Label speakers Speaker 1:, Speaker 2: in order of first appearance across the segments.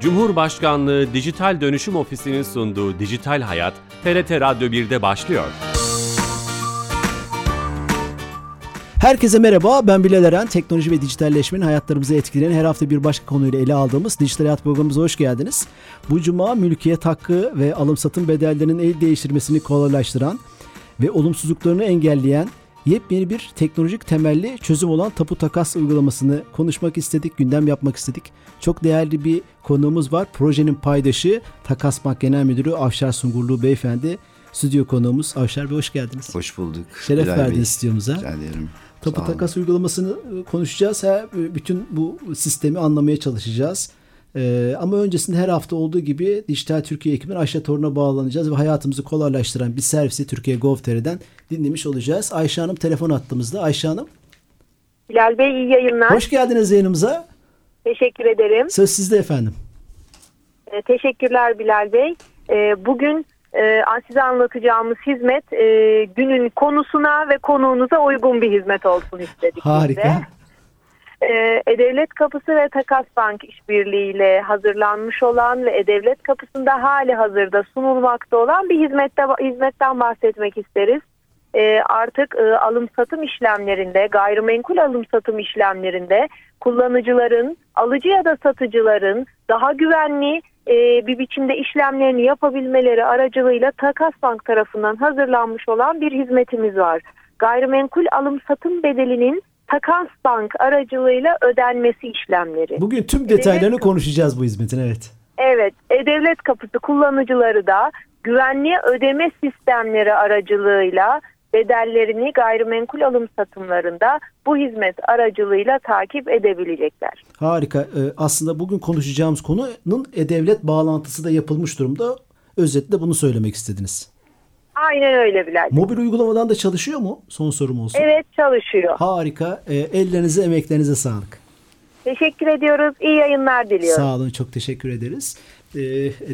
Speaker 1: Cumhurbaşkanlığı Dijital Dönüşüm Ofisi'nin sunduğu Dijital Hayat, TRT Radyo 1'de başlıyor.
Speaker 2: Herkese merhaba, ben Bilal Eren. Teknoloji ve dijitalleşmenin hayatlarımızı etkileyen her hafta bir başka konuyla ele aldığımız Dijital Hayat programımıza hoş geldiniz. Bu cuma mülkiyet hakkı ve alım satım bedellerinin el değiştirmesini kolaylaştıran ve olumsuzluklarını engelleyen yepyeni bir teknolojik temelli çözüm olan tapu takas uygulamasını konuşmak istedik, gündem yapmak istedik. Çok değerli bir konuğumuz var. Projenin paydaşı Takas Bank Genel Müdürü Avşar Sungurlu Beyefendi. Stüdyo konuğumuz Avşar Bey hoş geldiniz.
Speaker 3: Hoş bulduk.
Speaker 2: Şeref Bilal verdiniz stüdyomuza.
Speaker 3: Rica ederim.
Speaker 2: Tapu takas uygulamasını konuşacağız. Ha, bütün bu sistemi anlamaya çalışacağız. Ee, ama öncesinde her hafta olduğu gibi Dijital Türkiye ekibinin Ayşe Torun'a bağlanacağız ve hayatımızı kolaylaştıran bir servisi Türkiye Gov.tr'den dinlemiş olacağız. Ayşe Hanım telefon attığımızda. Ayşe Hanım.
Speaker 4: Bilal Bey iyi yayınlar.
Speaker 2: Hoş geldiniz yayınımıza.
Speaker 4: Teşekkür ederim.
Speaker 2: Söz sizde efendim.
Speaker 4: E, teşekkürler Bilal Bey. E, bugün e, size anlatacağımız hizmet e, günün konusuna ve konuğunuza uygun bir hizmet olsun istedik.
Speaker 2: Harika. Bize.
Speaker 4: E-Devlet Kapısı ve Takas Bank işbirliğiyle hazırlanmış olan ve E-Devlet Kapısı'nda hali hazırda sunulmakta olan bir hizmette, hizmetten bahsetmek isteriz. E, artık e, alım satım işlemlerinde, gayrimenkul alım satım işlemlerinde kullanıcıların, alıcı ya da satıcıların daha güvenli e, bir biçimde işlemlerini yapabilmeleri aracılığıyla Takas Bank tarafından hazırlanmış olan bir hizmetimiz var. Gayrimenkul alım satım bedelinin Takas Bank aracılığıyla ödenmesi işlemleri.
Speaker 2: Bugün tüm detaylarını devlet, konuşacağız bu hizmetin evet.
Speaker 4: Evet, E-Devlet Kapısı kullanıcıları da güvenli ödeme sistemleri aracılığıyla bedellerini gayrimenkul alım satımlarında bu hizmet aracılığıyla takip edebilecekler.
Speaker 2: Harika. Ee, aslında bugün konuşacağımız konunun e-devlet bağlantısı da yapılmış durumda. Özetle bunu söylemek istediniz.
Speaker 4: Aynen öyle Bilal.
Speaker 2: Mobil uygulamadan da çalışıyor mu? Son sorum olsun.
Speaker 4: Evet çalışıyor.
Speaker 2: Harika. E, ellerinize emeklerinize sağlık.
Speaker 4: Teşekkür ediyoruz. İyi yayınlar diliyorum.
Speaker 2: Sağ olun. Çok teşekkür ederiz. E,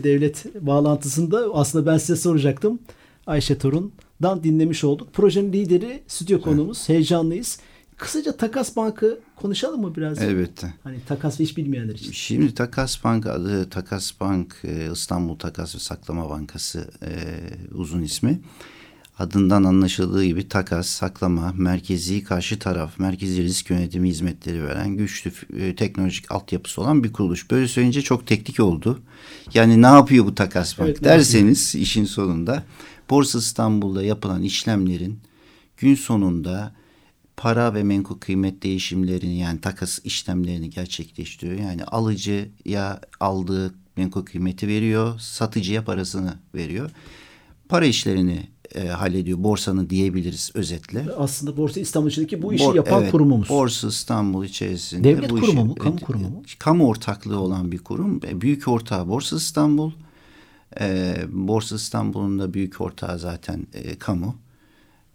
Speaker 2: devlet bağlantısında aslında ben size soracaktım. Ayşe Torun'dan dinlemiş olduk. Projenin lideri stüdyo konuğumuz. Evet. Heyecanlıyız. Kısaca Takas Bank'ı konuşalım mı biraz?
Speaker 3: Elbette.
Speaker 2: Hani takas hiç bilmeyenler için.
Speaker 3: Şimdi Takas Bank adı Takas Bank e, İstanbul Takas ve Saklama Bankası e, uzun ismi. Adından anlaşıldığı gibi takas, saklama, merkezi karşı taraf, merkezi risk yönetimi hizmetleri veren güçlü e, teknolojik altyapısı olan bir kuruluş. Böyle söyleyince çok teknik oldu. Yani ne yapıyor bu Takas Bank evet, derseniz işin sonunda Borsa İstanbul'da yapılan işlemlerin gün sonunda para ve menkul kıymet değişimlerini yani takas işlemlerini gerçekleştiriyor. Yani alıcıya aldığı menkul kıymeti veriyor, satıcıya parasını veriyor. Para işlerini e, hallediyor. Borsanın diyebiliriz özetle.
Speaker 2: Aslında Borsa İstanbul içindeki bu işi Bor, yapan evet, kurumumuz.
Speaker 3: Borsa İstanbul içerisinde.
Speaker 2: Devlet bu kurumu işi, mu? Kamu kurumu mu?
Speaker 3: Kamu ortaklığı olan bir kurum. E, büyük ortağı Borsa İstanbul. E, Borsa İstanbul'un da büyük ortağı zaten e, kamu.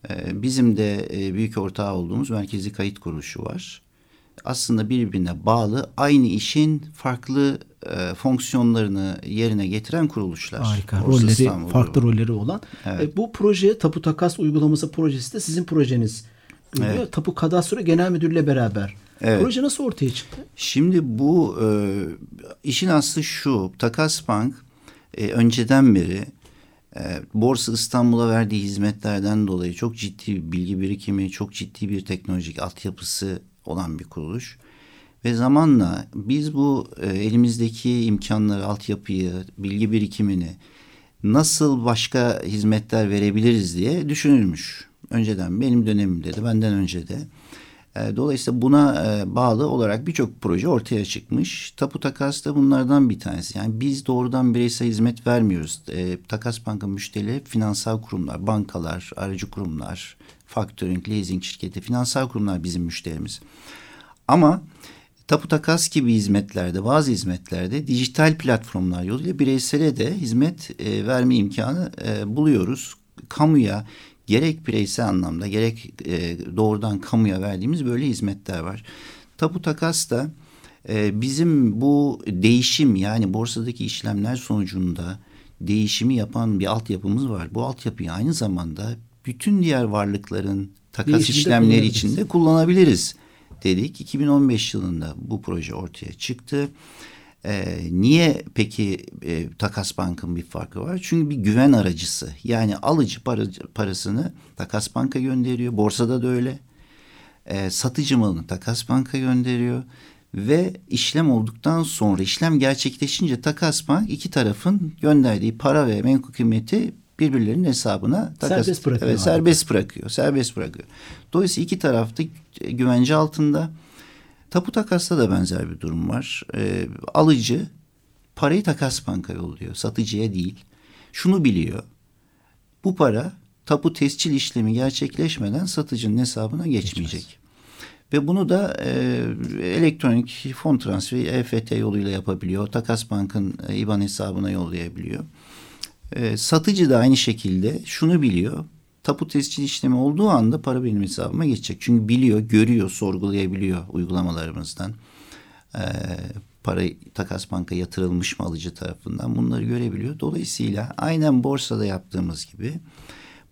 Speaker 3: Ee, bizim de e, büyük ortağı olduğumuz merkezi kayıt kuruluşu var. Aslında birbirine bağlı aynı işin farklı e, fonksiyonlarını yerine getiren kuruluşlar.
Speaker 2: Harika. Rolleri, İstanbul farklı grubu. rolleri olan. Evet. E, bu proje Tapu Takas Uygulaması projesi de sizin projeniz. Evet. Tapu Kadastro Genel Müdürlüğü'yle beraber. Evet. Proje nasıl ortaya çıktı?
Speaker 3: Şimdi bu e, işin aslı şu. Takas Bank e, önceden beri e, Borsa İstanbul'a verdiği hizmetlerden dolayı çok ciddi bir bilgi birikimi, çok ciddi bir teknolojik altyapısı olan bir kuruluş. Ve zamanla biz bu e, elimizdeki imkanları, altyapıyı, bilgi birikimini nasıl başka hizmetler verebiliriz diye düşünülmüş. Önceden benim dönemimde de benden önce de. E, dolayısıyla buna e, bağlı olarak birçok proje ortaya çıkmış. Tapu Takas da bunlardan bir tanesi. Yani biz doğrudan bireysel hizmet vermiyoruz. E, takas Bank'ın müşterileri finansal kurumlar, bankalar, aracı kurumlar, factoring, leasing şirketi, finansal kurumlar bizim müşterimiz. Ama Tapu Takas gibi hizmetlerde, bazı hizmetlerde dijital platformlar yoluyla bireysele de hizmet verme imkanı buluyoruz. Kamuya gerek bireysel anlamda gerek e, doğrudan kamuya verdiğimiz böyle hizmetler var. Tapu takas da e, bizim bu değişim yani borsadaki işlemler sonucunda değişimi yapan bir altyapımız var. Bu altyapıyı aynı zamanda bütün diğer varlıkların takas işlemleri içinde kullanabiliriz dedik. 2015 yılında bu proje ortaya çıktı. E, niye peki e, Takas Bank'ın bir farkı var? Çünkü bir güven aracısı. Yani alıcı para, parasını Takas Bank'a gönderiyor. Borsada da öyle. E, satıcı malını Takas Bank'a gönderiyor. Ve işlem olduktan sonra işlem gerçekleşince Takas Bank iki tarafın gönderdiği para ve menkul kıymeti birbirlerinin hesabına takas,
Speaker 2: serbest bırakıyor.
Speaker 3: Evet, serbest bırakıyor. Serbest bırakıyor. Dolayısıyla iki tarafta güvence altında. Tapu takasta da benzer bir durum var. E, alıcı parayı takas banka yolluyor. Satıcıya değil. Şunu biliyor. Bu para tapu tescil işlemi gerçekleşmeden satıcının hesabına geçmeyecek. Geçmez. Ve bunu da e, elektronik fon transferi EFT yoluyla yapabiliyor. Takas Bank'ın e, IBAN hesabına yollayabiliyor. E, satıcı da aynı şekilde şunu biliyor. Tapu tescil işlemi olduğu anda para benim hesabıma geçecek. Çünkü biliyor, görüyor, sorgulayabiliyor uygulamalarımızdan. E, para takas banka yatırılmış mı alıcı tarafından bunları görebiliyor. Dolayısıyla aynen borsada yaptığımız gibi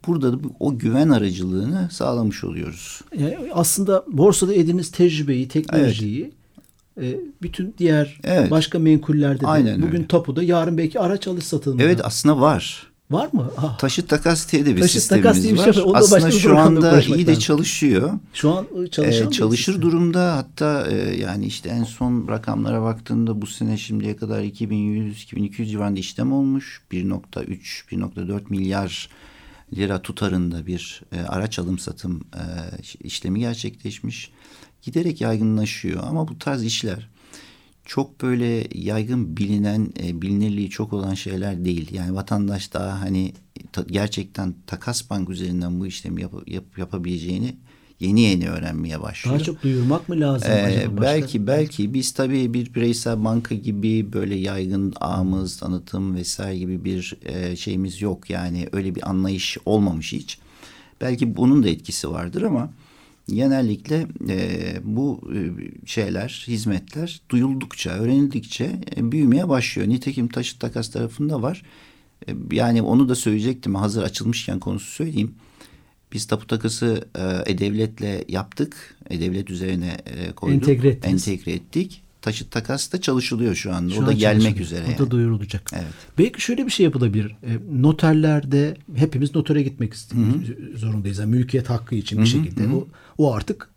Speaker 3: burada da o güven aracılığını sağlamış oluyoruz.
Speaker 2: Yani aslında borsada ediniz tecrübeyi, teknolojiyi evet. bütün diğer evet. başka menkullerde de Aynen bugün öyle. tapuda yarın belki araç alış satılımında.
Speaker 3: Evet aslında var.
Speaker 2: Var mı?
Speaker 3: Ah. Taşıt takas diye de bir Taşıt sistemimiz takas diye bir şey var. Aslında şu anda iyi de çalışıyor.
Speaker 2: Şu an çalışan
Speaker 3: ee, çalışır durumda. Hatta e, yani işte en son rakamlara baktığında bu sene şimdiye kadar 2100-2200 civarında işlem olmuş. 1.3-1.4 milyar lira tutarında bir e, araç alım satım e, işlemi gerçekleşmiş. Giderek yaygınlaşıyor ama bu tarz işler çok böyle yaygın bilinen, e, bilinirliği çok olan şeyler değil. Yani vatandaş daha hani ta, gerçekten takas bank üzerinden bu işlemi yap, yap, yapabileceğini yeni yeni öğrenmeye başlıyor.
Speaker 2: Daha çok duyurmak mı lazım
Speaker 3: ee, acaba? Belki belki biz tabii bir bireysel banka gibi böyle yaygın ağımız, tanıtım vesaire gibi bir e, şeyimiz yok. Yani öyle bir anlayış olmamış hiç. Belki bunun da etkisi vardır ama genellikle e, bu e, şeyler, hizmetler duyuldukça, öğrenildikçe e, büyümeye başlıyor. Nitekim taşıt takas tarafında var. E, yani onu da söyleyecektim hazır açılmışken konusu söyleyeyim. Biz tapu takası e, E-Devlet'le yaptık. E-Devlet üzerine e, koyduk. Entegre, entegre ettik. Taşıt takas da çalışılıyor şu anda. Şu o da gelmek üzere.
Speaker 2: O da duyurulacak.
Speaker 3: Evet.
Speaker 2: Belki şöyle bir şey yapılabilir. E, noterlerde hepimiz notere gitmek zorundayız. Yani mülkiyet hakkı için bir şekilde. Hı hı. O, o artık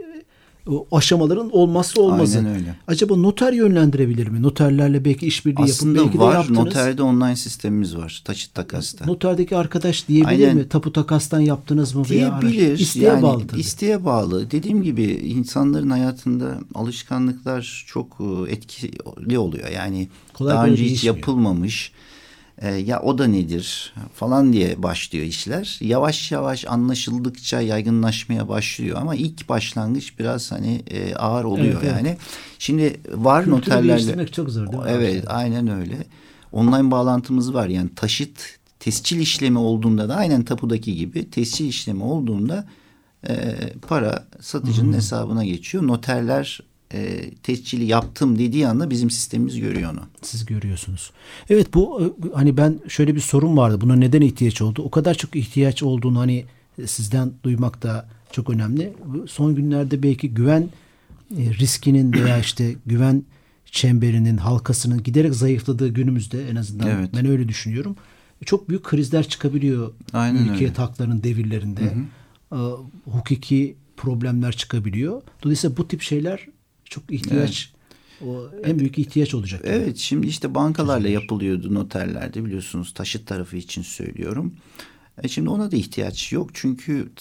Speaker 2: o aşamaların olmazsa olmazı.
Speaker 3: Aynen öyle.
Speaker 2: Acaba noter yönlendirebilir mi? Noterlerle belki işbirliği yapın. Belki
Speaker 3: var.
Speaker 2: De yaptınız.
Speaker 3: Noterde online sistemimiz var. Taçit takasta.
Speaker 2: Noterdeki arkadaş diyebilir Aynen. mi? Tapu takastan yaptınız mı?
Speaker 3: Diyebilir. İsteğe yani, bağlı tabii. İsteğe bağlı. Dediğim gibi insanların hayatında alışkanlıklar çok e, etkili oluyor. Yani Kolay daha önce hiç yapılmamış e, ya o da nedir falan diye başlıyor işler. Yavaş yavaş anlaşıldıkça yaygınlaşmaya başlıyor ama ilk başlangıç biraz hani e, ağır oluyor evet, yani. Evet. Şimdi var Kültürü noterlerle.
Speaker 2: çok zor değil mi?
Speaker 3: Evet aynen öyle. Online bağlantımız var yani taşıt tescil işlemi olduğunda da aynen tapudaki gibi tescil işlemi olduğunda e, para satıcının hmm. hesabına geçiyor. Noterler e, tescili yaptım dediği anda bizim sistemimiz görüyor onu.
Speaker 2: Siz görüyorsunuz. Evet bu e, hani ben şöyle bir sorun vardı. Buna neden ihtiyaç oldu? O kadar çok ihtiyaç olduğunu hani sizden duymak da çok önemli. Son günlerde belki güven e, riskinin veya işte güven çemberinin halkasının giderek zayıfladığı günümüzde en azından evet. ben öyle düşünüyorum. Çok büyük krizler çıkabiliyor Aynen mülkiyet öyle. haklarının devirlerinde. Hı hı. hukuki problemler çıkabiliyor. Dolayısıyla bu tip şeyler çok ihtiyaç evet. o en büyük ihtiyaç olacak.
Speaker 3: Evet yani. şimdi işte bankalarla yapılıyordu noterlerde biliyorsunuz taşıt tarafı için söylüyorum. E şimdi ona da ihtiyaç yok çünkü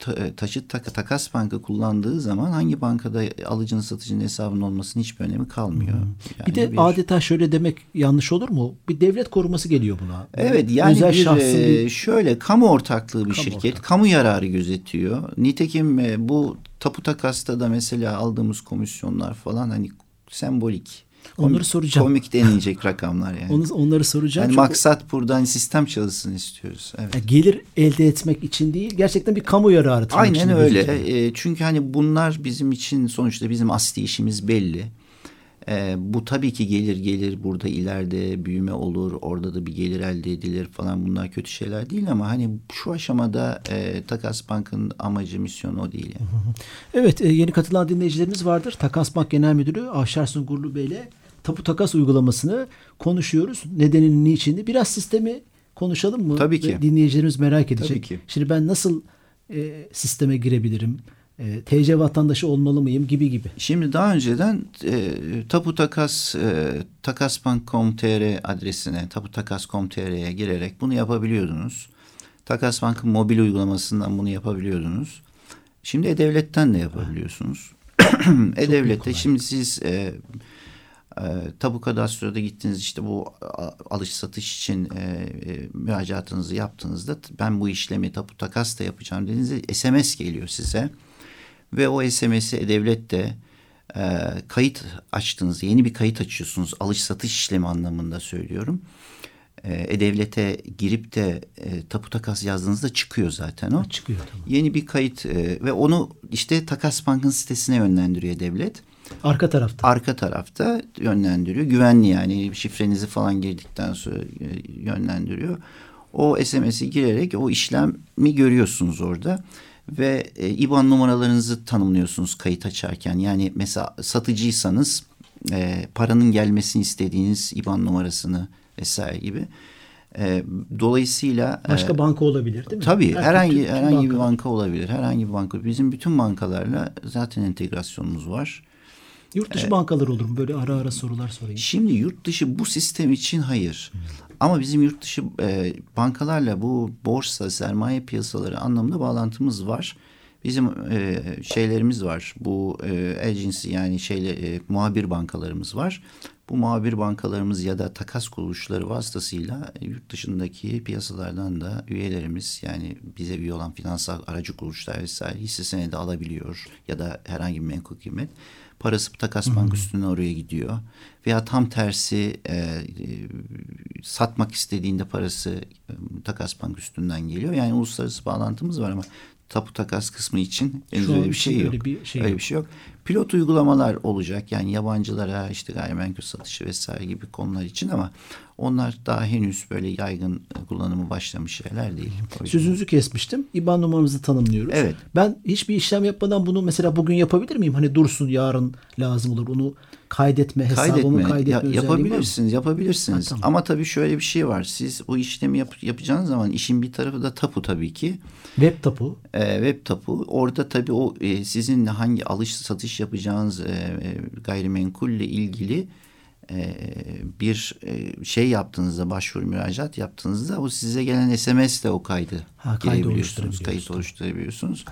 Speaker 3: ta, taşıt tak, takas banka kullandığı zaman hangi bankada alıcının satıcının hesabının olmasının hiçbir önemi kalmıyor.
Speaker 2: Yani bir de bir... adeta şöyle demek yanlış olur mu? Bir devlet koruması geliyor buna.
Speaker 3: Evet yani Özel bir, şahsın bir... şöyle kamu ortaklığı bir kamu şirket. Ortak. Kamu yararı gözetiyor. Nitekim e, bu tapu takasta da mesela aldığımız komisyonlar falan hani sembolik.
Speaker 2: Onları komik, soracağım.
Speaker 3: Komik denilecek rakamlar yani.
Speaker 2: Onu, onları soracağım.
Speaker 3: Yani maksat buradan hani sistem çalışsın istiyoruz. Evet.
Speaker 2: Yani gelir elde etmek için değil, gerçekten bir kamu yararı.
Speaker 3: Aynen öyle. E, çünkü hani bunlar bizim için sonuçta bizim asli işimiz belli. E, bu tabii ki gelir gelir burada ileride büyüme olur orada da bir gelir elde edilir falan bunlar kötü şeyler değil ama hani şu aşamada e, Takas Bank'ın amacı misyonu o değil. Yani.
Speaker 2: Evet e, yeni katılan dinleyicilerimiz vardır. Takas Bank Genel Müdürü Avşar Sungurlu Bey ile tapu takas uygulamasını konuşuyoruz. Nedenini, niçini. Biraz sistemi konuşalım mı?
Speaker 3: Tabii ki.
Speaker 2: Ve dinleyicilerimiz merak edecek.
Speaker 3: Tabii ki.
Speaker 2: Şimdi ben nasıl e, sisteme girebilirim? E, TC vatandaşı olmalı mıyım gibi gibi.
Speaker 3: Şimdi daha önceden e, tapu takas e, takasbank.com.tr adresine taputakas.com.tr'ye girerek bunu yapabiliyordunuz. Takas Bank'ın mobil uygulamasından bunu yapabiliyordunuz. Şimdi E-Devlet'ten de yapabiliyorsunuz. E-Devlet'te şimdi siz e, e, tapu kadastroda gittiniz işte bu alış satış için e, e, müracaatınızı yaptığınızda ben bu işlemi tapu takas da yapacağım dediğinizde SMS geliyor size. Ve o SMS'i E-Devlet de e, kayıt açtığınızda yeni bir kayıt açıyorsunuz. Alış satış işlemi anlamında söylüyorum. E, E-Devlet'e girip de e, tapu takas yazdığınızda çıkıyor zaten o.
Speaker 2: Çıkıyor tamam.
Speaker 3: Yeni bir kayıt e, ve onu işte Takas Bank'ın sitesine yönlendiriyor devlet.
Speaker 2: Arka tarafta.
Speaker 3: Arka tarafta yönlendiriyor. Güvenli yani şifrenizi falan girdikten sonra e, yönlendiriyor. O SMS'i girerek o işlemi görüyorsunuz orada. Ve e, IBAN numaralarınızı tanımlıyorsunuz kayıt açarken. Yani mesela satıcıysanız e, paranın gelmesini istediğiniz IBAN numarasını vesaire gibi. E, dolayısıyla
Speaker 2: Başka
Speaker 3: e,
Speaker 2: banka olabilir değil mi?
Speaker 3: Tabii
Speaker 2: Her-
Speaker 3: herhangi
Speaker 2: bütün
Speaker 3: herhangi bir
Speaker 2: bankalar.
Speaker 3: banka olabilir. Herhangi bir banka. Bizim bütün bankalarla zaten entegrasyonumuz var.
Speaker 2: Yurt dışı bankalar olur mu? Böyle ara ara sorular sorayım.
Speaker 3: Şimdi yurt dışı bu sistem için hayır. Ama bizim yurt dışı e, bankalarla bu borsa, sermaye piyasaları anlamında bağlantımız var. Bizim e, şeylerimiz var. Bu e, agency yani şeyle e, muhabir bankalarımız var. Bu muhabir bankalarımız ya da takas kuruluşları vasıtasıyla yurt dışındaki piyasalardan da üyelerimiz yani bize üye olan finansal aracı kuruluşlar vesaire hisse senedi alabiliyor ya da herhangi bir menkul kıymet. Parası takas bank üstüne oraya gidiyor. Veya tam tersi e, e, satmak istediğinde parası e, takas bank üstünden geliyor. Yani uluslararası bağlantımız var ama tapu takas kısmı için
Speaker 2: Şu
Speaker 3: öyle bir şey yok.
Speaker 2: öyle bir şey
Speaker 3: öyle
Speaker 2: yok.
Speaker 3: bir şey yok. Pilot uygulamalar olacak. Yani yabancılara işte gayrimenkul satışı vesaire gibi konular için ama onlar daha henüz böyle yaygın e, kullanımı başlamış şeyler değil.
Speaker 2: Sözünüzü kesmiştim. IBAN numaramızı tanımlıyoruz.
Speaker 3: Evet.
Speaker 2: Ben hiçbir işlem yapmadan bunu mesela bugün yapabilir miyim? Hani dursun yarın lazım olur. Onu kaydetme, hesabımı
Speaker 3: kaydetme,
Speaker 2: kaydetme
Speaker 3: ya- yapabilirsiniz, yapabilirsiniz.
Speaker 2: Ha, tamam.
Speaker 3: Ama tabii şöyle bir şey var. Siz o işlemi yap, yapacağınız zaman işin bir tarafı da tapu tabii ki.
Speaker 2: Web tapu.
Speaker 3: e, web tapu. Orada tabii o e, sizin hangi alış satış yapacağınız e, e, gayrimenkulle ilgili e, bir e, şey yaptığınızda başvuru müracaat yaptığınızda o size gelen SMS ile o kaydı
Speaker 2: Ha, kaydı
Speaker 3: girebiliyorsunuz,
Speaker 2: oluşturabiliyoruz,
Speaker 3: kayıt oluşturabiliyorsunuz.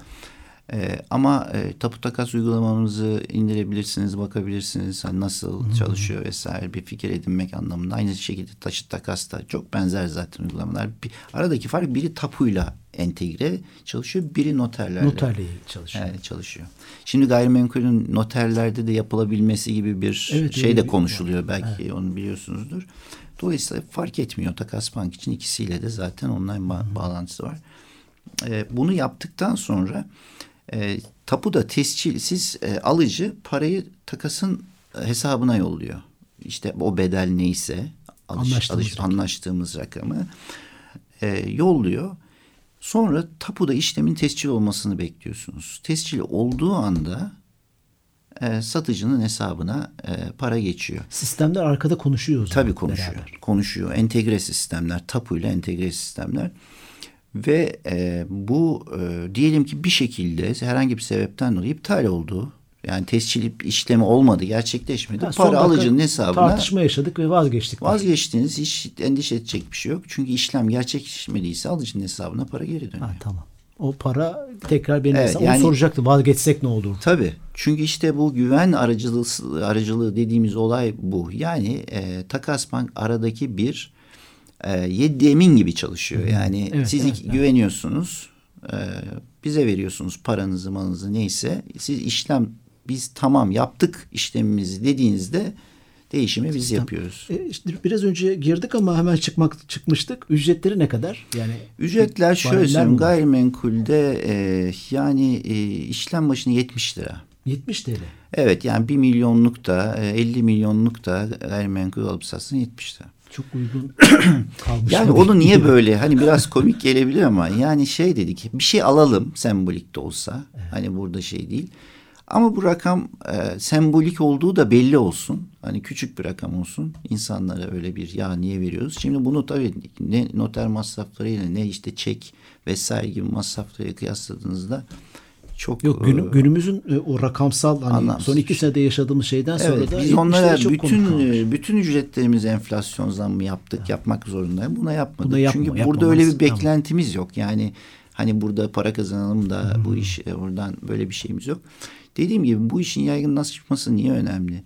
Speaker 3: E, ama e, tapu takas uygulamamızı indirebilirsiniz, bakabilirsiniz hani nasıl çalışıyor vesaire bir fikir edinmek anlamında. Aynı şekilde taşıt takas da çok benzer zaten uygulamalar. Bir, aradaki fark biri tapuyla entegre çalışıyor, biri noterlerle
Speaker 2: Noterle çalışıyor.
Speaker 3: e, çalışıyor. Şimdi gayrimenkulün noterlerde de yapılabilmesi gibi bir
Speaker 2: Evet,
Speaker 3: şey de konuşuluyor. Belki onu biliyorsunuzdur. Dolayısıyla fark etmiyor. Takas Bank için ikisiyle de zaten online ba- bağlantısı var. E, bunu yaptıktan sonra e, tapuda tescil siz e, alıcı parayı takasın e, hesabına yolluyor. İşte o bedel neyse alış,
Speaker 2: Anlaştığımız
Speaker 3: alış-
Speaker 2: rakam.
Speaker 3: anlaştığımız rakamı e, yolluyor. Sonra tapuda işlemin tescil olmasını bekliyorsunuz. Tescil olduğu anda e, satıcının hesabına e, para geçiyor.
Speaker 2: Sistemler arkada konuşuyor
Speaker 3: Tabii konuşuyor.
Speaker 2: beraber.
Speaker 3: Konuşuyor. Entegre sistemler, tapuyla entegre sistemler. Ve e, bu e, diyelim ki bir şekilde herhangi bir sebepten dolayı iptal oldu. Yani tescil işlemi olmadı, gerçekleşmedi.
Speaker 2: Son
Speaker 3: para alıcının hesabına
Speaker 2: Tartışma yaşadık ve vazgeçtik.
Speaker 3: vazgeçtiniz. Hiç endişe edecek bir şey yok. Çünkü işlem gerçekleşmediyse alıcının hesabına para geri dönüyor.
Speaker 2: Ha, tamam. O para tekrar benim
Speaker 3: Evet, yani-
Speaker 2: soracaktı. Vazgeçsek ne olur?
Speaker 3: Tabii. Çünkü işte bu güven aracılığı, aracılığı dediğimiz olay bu. Yani e, Takas Bank aradaki bir e, yedyemin gibi çalışıyor. Yani
Speaker 2: Evet,
Speaker 3: siz
Speaker 2: evet,
Speaker 3: güveniyorsunuz. e, bize veriyorsunuz paranızı malınızı neyse. Siz işlem biz tamam yaptık işlemimizi dediğinizde değişimi biz yapıyoruz.
Speaker 2: E, işte biraz önce girdik ama hemen çıkmak çıkmıştık. Ücretleri ne kadar? Yani
Speaker 3: Ücretler şöyle söyleyeyim gayrimenkulde e, yani e, işlem başına 70 lira.
Speaker 2: 70 TL.
Speaker 3: Evet yani 1 milyonluk da e, 50 milyonluk da gayrimenkul alıp satsın 70 lira.
Speaker 2: Çok uygun kalmış.
Speaker 3: Yani onu niye böyle hani biraz komik gelebilir ama yani şey dedik bir şey alalım sembolik de olsa hani burada şey değil. Ama bu rakam e, sembolik olduğu da belli olsun. Hani küçük bir rakam olsun. İnsanlara öyle bir ya niye veriyoruz? Şimdi bunu tabii ne noter masraflarıyla ne işte çek vesaire gibi masrafları kıyasladığınızda çok
Speaker 2: Yok günü, e, günümüzün e, o rakamsal hani
Speaker 3: anlamsız.
Speaker 2: son iki senede yaşadığımız şeyden sonra
Speaker 3: evet,
Speaker 2: da
Speaker 3: biz onlara
Speaker 2: çok
Speaker 3: bütün e, bütün ücretlerimizi enflasyon zammı yaptık yapmak zorundayız. Buna yapmadık.
Speaker 2: Buna yapma,
Speaker 3: Çünkü burada öyle bir
Speaker 2: tamam.
Speaker 3: beklentimiz yok. Yani hani burada para kazanalım da bu iş oradan böyle bir şeyimiz yok. Dediğim gibi bu işin yaygınlaşması niye önemli?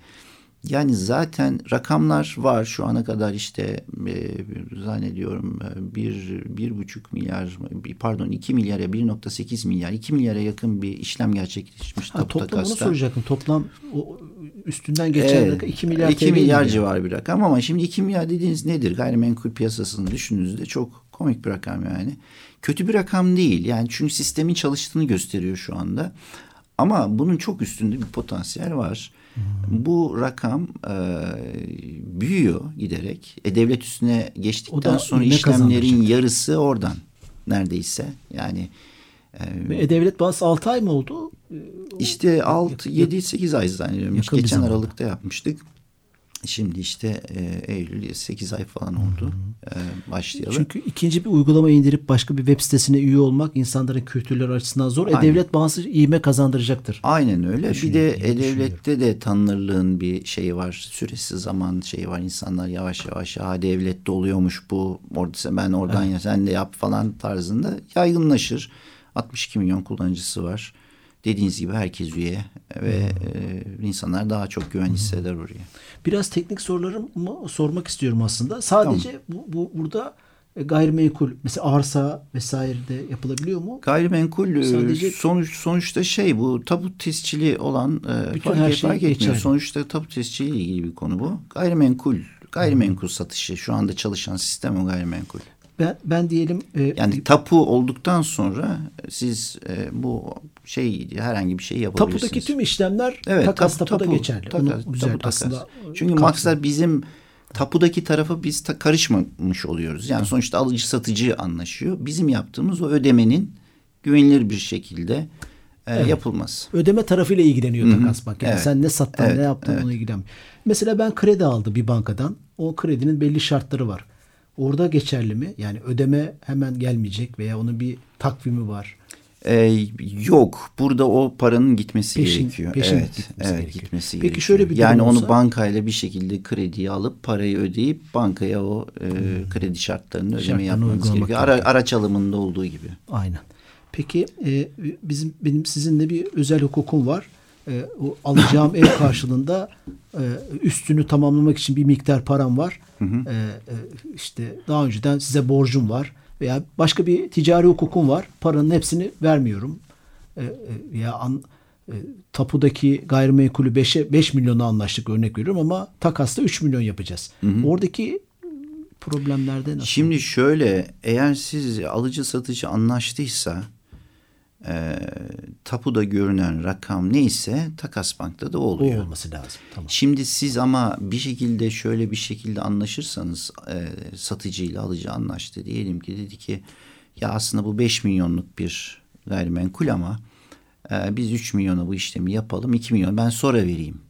Speaker 3: Yani zaten rakamlar var şu ana kadar işte e, zannediyorum e, bir, bir buçuk milyar pardon iki milyara 1.8 milyar iki milyara yakın bir işlem gerçekleşmiş
Speaker 2: Ha, toplam onu soracaktım. Toplam o üstünden geçen
Speaker 3: Evet,
Speaker 2: rakam 2 milyar
Speaker 3: 2
Speaker 2: TL
Speaker 3: milyar civarı bir rakam ama şimdi 2 milyar dediğiniz nedir? Gayrimenkul piyasasını düşündüğünüzde çok komik bir rakam yani. Kötü bir rakam değil. Yani çünkü sistemin çalıştığını gösteriyor şu anda. Ama bunun çok üstünde bir potansiyel var. Bu rakam e, büyüyor giderek. E, devlet üstüne geçtikten sonra işlemlerin
Speaker 2: kazandıracak.
Speaker 3: yarısı oradan neredeyse. Yani e,
Speaker 2: Ve E-Devlet Bankası 6 ay mı oldu?
Speaker 3: işte 6, 7, 8 ay zannediyorum. Geçen. Aralık'ta yapmıştık. Şimdi işte e, Eylül 8 ay falan oldu. E, başlayalım.
Speaker 2: Çünkü ikinci bir uygulama indirip başka bir web sitesine üye olmak insanların kültürleri açısından zor.
Speaker 3: Aynen.
Speaker 2: E-Devlet Bankası ivme kazandıracaktır.
Speaker 3: Aynen öyle. Bir de
Speaker 2: iyi
Speaker 3: E-Devlet'te de tanınırlığın bir şeyi var. Süresi zaman şeyi var. İnsanlar yavaş yavaş ha devlette oluyormuş bu. Orada ben oradan ya sen de yap falan tarzında yaygınlaşır. 62 milyon kullanıcısı var. Dediğiniz gibi herkes üye ve e, insanlar daha çok güven hisseder oraya.
Speaker 2: Biraz teknik sorularımı sormak istiyorum aslında. Sadece bu, bu burada e, gayrimenkul mesela arsa vesaire de yapılabiliyor mu?
Speaker 3: Gayrimenkul e,
Speaker 2: Sadece-
Speaker 3: sonuç sonuçta şey bu tapu tescili olan e,
Speaker 2: Bütün
Speaker 3: fark,
Speaker 2: her şey
Speaker 3: fark etmiyor.
Speaker 2: geçerli.
Speaker 3: Sonuçta tapu tescili ile ilgili bir konu bu. Gayrimenkul gayrimenkul satışı şu anda çalışan sistem o gayrimenkul.
Speaker 2: Ben ben diyelim e,
Speaker 3: Yani tapu olduktan sonra siz e, bu şey herhangi bir şey yapabilirsiniz.
Speaker 2: tapudaki tüm işlemler
Speaker 3: Evet,
Speaker 2: takas
Speaker 3: tapu-
Speaker 2: tapuda
Speaker 3: tapu,
Speaker 2: geçerli.
Speaker 3: takas-
Speaker 2: Onu
Speaker 3: tapu takas.
Speaker 2: aslında.
Speaker 3: Çünkü
Speaker 2: kapsıyor.
Speaker 3: maksat bizim tapudaki tarafa biz ta- karışmamış oluyoruz. Yani sonuçta alıcı satıcı anlaşıyor. Bizim yaptığımız o ödemenin güvenilir bir şekilde e, yapılması.
Speaker 2: ödeme tarafıyla ilgileniyor takas bank. Yani
Speaker 3: Evet.
Speaker 2: sen ne sattın
Speaker 3: Evet,
Speaker 2: ne yaptın
Speaker 3: evet.
Speaker 2: ona ilgilenmiyor. Mesela ben kredi aldım bir bankadan. O kredinin belli şartları var. Orada geçerli mi? Yani ödeme hemen gelmeyecek veya onun bir takvimi var.
Speaker 3: E, yok. Burada o paranın gitmesi
Speaker 2: Peşin-
Speaker 3: gerekiyor.
Speaker 2: peşin
Speaker 3: evet,
Speaker 2: gitmesi
Speaker 3: evet,
Speaker 2: gerekiyor.
Speaker 3: gitmesi
Speaker 2: Peki
Speaker 3: gerekiyor.
Speaker 2: şöyle bir
Speaker 3: yani
Speaker 2: durum
Speaker 3: onu
Speaker 2: olsa-
Speaker 3: bankayla bir şekilde krediyi alıp parayı ödeyip bankaya o e, kredi şartlarını ödeme
Speaker 2: Hmm.
Speaker 3: Yapmanız gerekiyor. Ara, araç alımında olduğu gibi.
Speaker 2: Aynen. Peki e, bizim benim sizinle bir özel hukukum var. E, o alacağım ev karşılığında e, üstünü tamamlamak için bir miktar param var. E, e, işte daha önceden size borcum var veya başka bir ticari hukukum var. Paranın hepsini vermiyorum. E, e, ya an, e, tapudaki gayrimenkulü 5'e 5 milyona anlaştık örnek veriyorum ama takasta 3 milyon yapacağız. Oradaki problemlerde nasıl?
Speaker 3: Şimdi şöyle eğer siz alıcı satıcı anlaştıysa e, tapuda görünen rakam neyse takas bankta da
Speaker 2: o
Speaker 3: oluyor.
Speaker 2: olması lazım. Tamam.
Speaker 3: Şimdi siz ama bir şekilde şöyle bir şekilde anlaşırsanız e, satıcıyla alıcı anlaştı. Diyelim ki dedi ki ya aslında bu 5 milyonluk bir gayrimenkul ama e, biz 3 milyona bu işlemi yapalım 2 milyon ben sonra vereyim.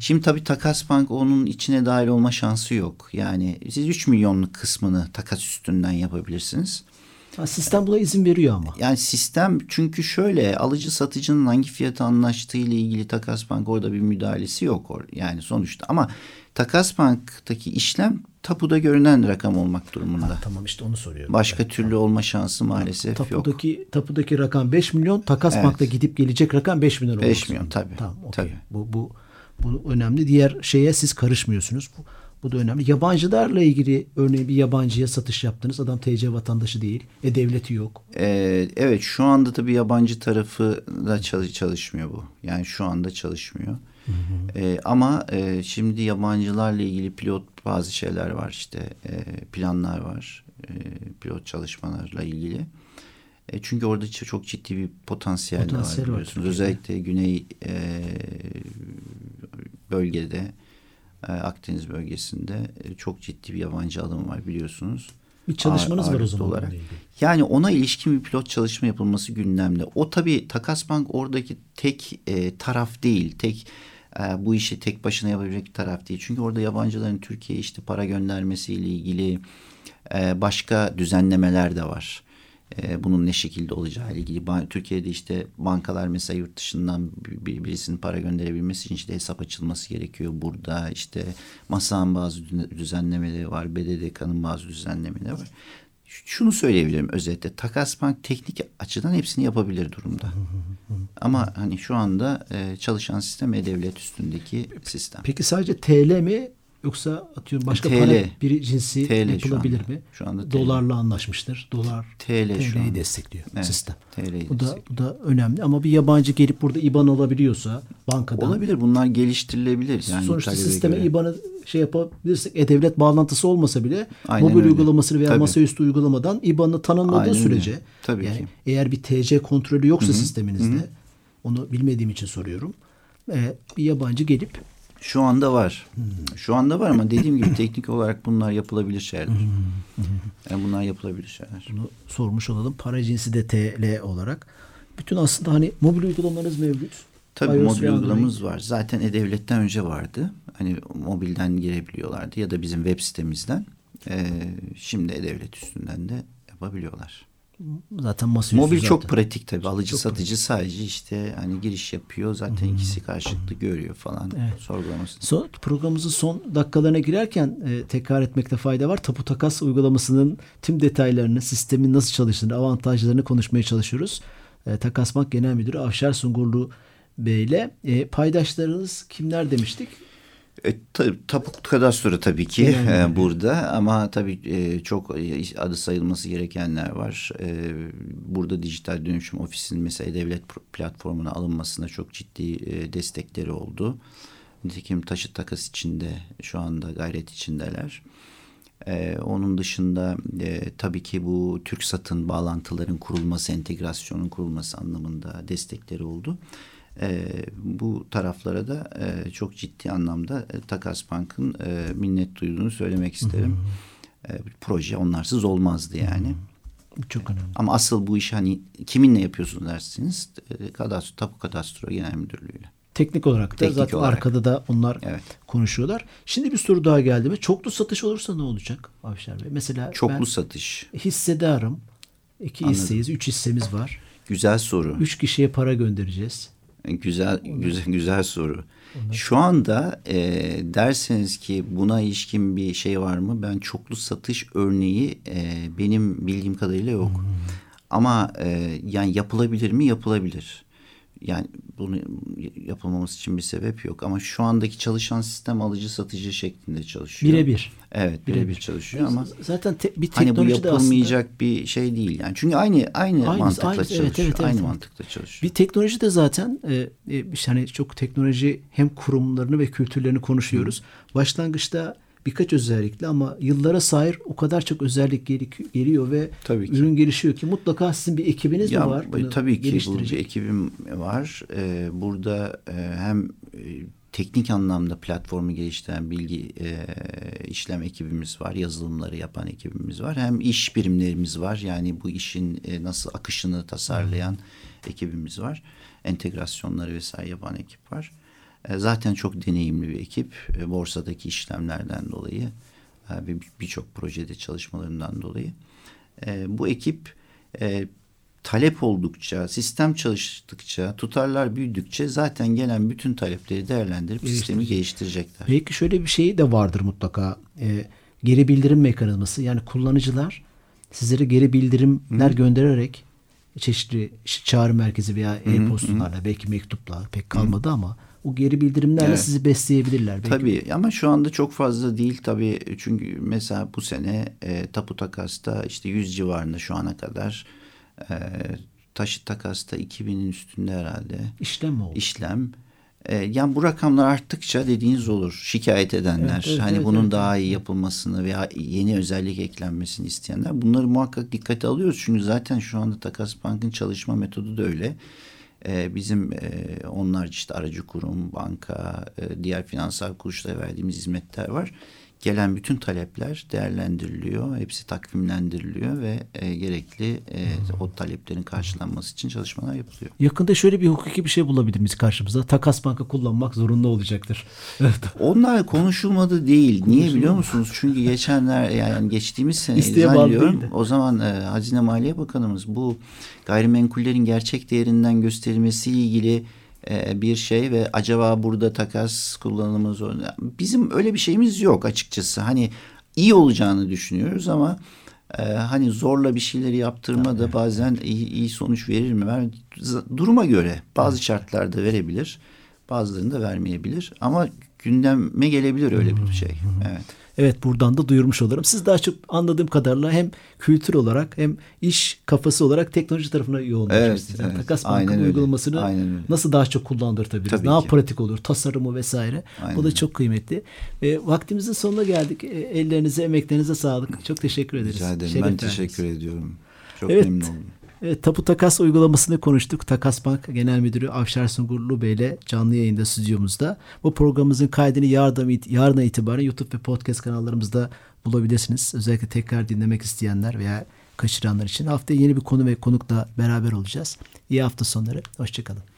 Speaker 3: Şimdi tabii takas bank onun içine dahil olma şansı yok. Yani siz 3 milyonluk kısmını takas üstünden yapabilirsiniz.
Speaker 2: Ha, sistem buna izin veriyor ama.
Speaker 3: Yani sistem çünkü şöyle alıcı satıcının hangi fiyata anlaştığı ile ilgili Takas Bank orada bir müdahalesi yok or yani sonuçta ama Takas Bank'taki işlem tapuda görünen rakam olmak durumunda.
Speaker 2: Tamam işte onu soruyorum.
Speaker 3: Başka türlü olma şansı maalesef yok.
Speaker 2: Tapudaki, tapudaki rakam 5 milyon. Takas
Speaker 3: Evet.
Speaker 2: bankta gidip gelecek rakam 5 milyon olmak
Speaker 3: 5 milyon, tabii,
Speaker 2: Tamam, okey.
Speaker 3: tabii.
Speaker 2: Bu, bu, bu önemli. Diğer şeye siz karışmıyorsunuz. Bu, bu da önemli. Yabancılarla ilgili örneğin bir yabancıya satış yaptınız. Adam TC vatandaşı değil. E devleti yok.
Speaker 3: Ee, evet şu anda tabii yabancı tarafı da çalış, çalışmıyor bu. Yani şu anda çalışmıyor. Ee, ama e, şimdi yabancılarla ilgili pilot bazı şeyler var işte e, planlar var. E, pilot çalışmalarla ilgili. E, çünkü orada çok ciddi bir potansiyel,
Speaker 2: Potansiyel
Speaker 3: var biliyorsunuz. Özellikle güney e, bölgede e, Akdeniz bölgesinde e, çok ciddi bir yabancı alım var biliyorsunuz.
Speaker 2: Bir çalışmanız var o zaman.
Speaker 3: olarak. Yani ona ilişkin bir pilot çalışma yapılması gündemde. O tabii Takas Bank oradaki tek e, taraf değil. Tek e, bu işi tek başına yapabilecek taraf değil. Çünkü orada yabancıların Türkiye'ye işte para göndermesiyle ilgili e, başka düzenlemeler de var. E, bunun ne şekilde olacağı ile ilgili. Türkiye'de işte bankalar mesela yurt dışından bir- birisinin para gönderebilmesi için işte hesap açılması gerekiyor. Burada işte MASA'nın bazı dü- düzenlemeleri var. BDDK'nın bazı düzenlemeleri var. Şunu söyleyebilirim özetle. Takas Bank teknik açıdan hepsini yapabilir durumda. Ama hani şu anda e, çalışan sistem e-devlet üstündeki sistem.
Speaker 2: Peki sadece TL mi yoksa atıyorum başka
Speaker 3: TL.
Speaker 2: para bir cinsi
Speaker 3: TL şu
Speaker 2: yapılabilir
Speaker 3: anda.
Speaker 2: mi?
Speaker 3: Şu anda TL.
Speaker 2: Dolarla anlaşmıştır. Dolar
Speaker 3: TL şu
Speaker 2: TL'yi destekliyor
Speaker 3: Evet,
Speaker 2: sistem.
Speaker 3: TL'yi
Speaker 2: Bu da
Speaker 3: destekliyor.
Speaker 2: bu da önemli ama bir yabancı gelip burada IBAN alabiliyorsa bankadan
Speaker 3: Olabilir bunlar geliştirilebilir. Yani
Speaker 2: sonuçta sisteme
Speaker 3: göre.
Speaker 2: IBAN'ı şey yapabilirsek e-devlet bağlantısı olmasa bile
Speaker 3: Aynen
Speaker 2: mobil
Speaker 3: öyle.
Speaker 2: uygulaması veya
Speaker 3: Tabii.
Speaker 2: masaüstü uygulamadan IBAN'ı tanımladığı
Speaker 3: Aynen öyle.
Speaker 2: sürece
Speaker 3: Tabii
Speaker 2: yani
Speaker 3: ki.
Speaker 2: eğer bir TC kontrolü yoksa sisteminizde onu bilmediğim için soruyorum. E, bir yabancı gelip
Speaker 3: Şu anda var.
Speaker 2: Hmm.
Speaker 3: Şu anda var ama dediğim gibi teknik olarak bunlar yapılabilir şeyler. Yani bunlar yapılabilir şeyler.
Speaker 2: bunu sormuş olalım. Para cinsi de TL olarak. Bütün aslında hani mobil uygulamalarınız mevcut.
Speaker 3: Tabii
Speaker 2: iOS
Speaker 3: mobil uygulamamız var. Zaten e-devletten önce vardı. Hani mobilden girebiliyorlardı ya da bizim web sitemizden. Ee, şimdi e-devlet üstünden de yapabiliyorlar.
Speaker 2: Zaten masaüstü
Speaker 3: Mobil
Speaker 2: zaten.
Speaker 3: çok pratik tabii. Alıcı
Speaker 2: çok
Speaker 3: satıcı sadece işte hani giriş yapıyor. Zaten ikisi karşılıklı görüyor falan.
Speaker 2: Evet.
Speaker 3: Sorgulamasını.
Speaker 2: Son, programımızın son dakikalarına girerken e, tekrar etmekte fayda var. Tapu takas uygulamasının tüm detaylarını, sistemin nasıl çalıştığını, avantajlarını konuşmaya çalışıyoruz. E, takas Bank Genel Müdürü Avşar Sungurlu Bey ile e, paydaşlarınız kimler demiştik?
Speaker 3: E, tabii, tapu kadastro tabii ki e, burada ama tabii e, çok e, adı sayılması gerekenler var. E, burada dijital dönüşüm ofisinin mesela devlet platformuna alınmasına çok ciddi e, destekleri oldu. Nitekim taşıt takas içinde şu anda gayret içindeler. E, onun dışında e, tabii ki bu Türk satın bağlantıların kurulması, entegrasyonun kurulması anlamında destekleri oldu. E, bu taraflara da e, çok ciddi anlamda e, Takas Bank'ın e, minnet duyduğunu söylemek isterim. E, proje onlarsız olmazdı yani.
Speaker 2: Bu çok önemli.
Speaker 3: Ama asıl bu iş hani kiminle yapıyorsunuz dersiniz? E, kadastro, Tapu Kadastro Genel Müdürlüğü'yle.
Speaker 2: Teknik olarak da
Speaker 3: Teknik
Speaker 2: zaten
Speaker 3: olarak.
Speaker 2: arkada da onlar
Speaker 3: Evet.
Speaker 2: konuşuyorlar. Şimdi bir soru daha geldi mi? Çoklu satış olursa ne olacak Avşar Bey? Mesela
Speaker 3: Çoklu
Speaker 2: ben
Speaker 3: satış.
Speaker 2: hissedarım. İki
Speaker 3: Anladım.
Speaker 2: hisseyiz, üç hissemiz var.
Speaker 3: Güzel soru.
Speaker 2: Üç kişiye para göndereceğiz.
Speaker 3: Güzel güzel güzel soru. Şu anda e, derseniz ki buna ilişkin bir şey var mı? Ben çoklu satış örneği e, benim bildiğim kadarıyla yok. Ama e, yani yapılabilir mi? Yapılabilir. Yani bunu yapılmaması için bir sebep yok. Ama şu andaki çalışan sistem alıcı satıcı şeklinde çalışıyor.
Speaker 2: Birebir.
Speaker 3: Evet birebir çalışıyor ama
Speaker 2: zaten te- bir
Speaker 3: hani bu
Speaker 2: de aslında
Speaker 3: yapılmayacak bir şey değil. Yani çünkü aynı aynı
Speaker 2: Aynısı,
Speaker 3: mantıkla.
Speaker 2: Evet,
Speaker 3: çalışıyor.
Speaker 2: evet, evet,
Speaker 3: aynı
Speaker 2: evet.
Speaker 3: mantıkla çalışıyor.
Speaker 2: bir teknoloji de zaten e, e, işte hani çok teknoloji hem kurumlarını ve kültürlerini konuşuyoruz. Başlangıçta birkaç özellikle ama yıllara sahip o kadar çok özellik geli- geliyor ve
Speaker 3: Tabii ki.
Speaker 2: ürün gelişiyor ki mutlaka sizin bir ekibiniz
Speaker 3: Ya,
Speaker 2: mi var?
Speaker 3: e,
Speaker 2: bunu
Speaker 3: tabii ki bu bir ekibim var. Ee, burada e, hem e, teknik anlamda platformu geliştiren bilgi e, işlem ekibimiz var. Yazılımları yapan ekibimiz var. Hem iş birimlerimiz var. Yani bu işin e, nasıl akışını tasarlayan ekibimiz var. Entegrasyonları vesaire yapan ekip var. E, zaten çok deneyimli bir ekip. E, borsadaki işlemlerden dolayı ve birçok projede çalışmalarından dolayı. E, bu ekip talep oldukça, sistem çalıştıkça, tutarlar büyüdükçe zaten gelen bütün talepleri değerlendirip sistemi geliştirecekler.
Speaker 2: Belki şöyle bir şey de vardır mutlaka. Geri bildirim mekanizması. Yani kullanıcılar sizlere geri bildirimler göndererek çeşitli çağrı merkezi veya e-postalarla belki mektupla pek kalmadı ama o geri bildirimlerle
Speaker 3: Evet.
Speaker 2: sizi besleyebilirler. Belki
Speaker 3: Tabii ama şu anda çok fazla değil tabii çünkü mesela bu sene e, tapu takasta işte 100 civarında şu ana kadar e, taşıt takasta 2000'in üstünde herhalde
Speaker 2: işlem oldu?
Speaker 3: işlem. E, yani bu rakamlar arttıkça dediğiniz olur. Şikayet edenler,
Speaker 2: Evet, evet,
Speaker 3: hani
Speaker 2: evet,
Speaker 3: bunun
Speaker 2: evet,
Speaker 3: daha iyi yapılmasını veya yeni özellik eklenmesini isteyenler. Bunları muhakkak dikkate alıyoruz. Çünkü zaten şu anda Takas Bank'ın çalışma metodu da öyle. E, bizim e, onlar işte aracı kurum, banka, e, diğer finansal kuruluşlara verdiğimiz hizmetler var. Gelen bütün talepler değerlendiriliyor. Hepsi takvimlendiriliyor ve e, gerekli e, o taleplerin karşılanması için çalışmalar yapılıyor.
Speaker 2: Yakında şöyle bir hukuki bir şey bulabilir miyiz karşımıza? Takas banka kullanmak zorunlu olacaktır.
Speaker 3: Onlar konuşulmadı değil. Niye biliyor musunuz? Çünkü geçenler yani geçtiğimiz sene zannediyorum. O zaman e, Hazine Maliye Bakanımız bu gayrimenkullerin gerçek değerinden gösterilmesiyle ilgili e, bir şey ve acaba burada takas kullanımı zorunda. Bizim öyle bir şeyimiz yok açıkçası. Hani iyi olacağını düşünüyoruz ama e, hani zorla bir şeyleri yaptırma da bazen iyi, iyi sonuç verir mi? Ver, duruma göre bazı şartlarda verebilir. Bazılarını da vermeyebilir ama gündeme gelebilir öyle bir şey. Evet.
Speaker 2: Evet buradan da duyurmuş olurum. Siz daha çok anladığım kadarıyla hem kültür olarak hem iş kafası olarak teknoloji tarafına yoğunlaşıyorsunuz.
Speaker 3: Evet, evet.
Speaker 2: Takas
Speaker 3: Aynen
Speaker 2: banka
Speaker 3: öyle.
Speaker 2: uygulamasını
Speaker 3: Aynen öyle.
Speaker 2: nasıl daha çok kullandırtabiliriz?
Speaker 3: Tabii
Speaker 2: daha
Speaker 3: ki.
Speaker 2: pratik olur, tasarımı vesaire.
Speaker 3: Aynen
Speaker 2: Bu da
Speaker 3: öyle.
Speaker 2: çok kıymetli. E, vaktimizin sonuna geldik. E, ellerinize, emeklerinize sağlık. Çok teşekkür ederiz.
Speaker 3: Rica ederim.
Speaker 2: Şeref
Speaker 3: ben teşekkür ediyorum. Çok
Speaker 2: Evet.
Speaker 3: memnun oldum.
Speaker 2: Evet, Tapu Takas uygulamasını konuştuk. Takas Bank Genel Müdürü Avşar Sungurlu Bey ile canlı yayında stüdyomuzda. Bu programımızın kaydını yarın, yarına itibaren YouTube ve podcast kanallarımızda bulabilirsiniz. Özellikle tekrar dinlemek isteyenler veya kaçıranlar için. Haftaya yeni bir konu ve konukla beraber olacağız. İyi hafta sonları. Hoşçakalın.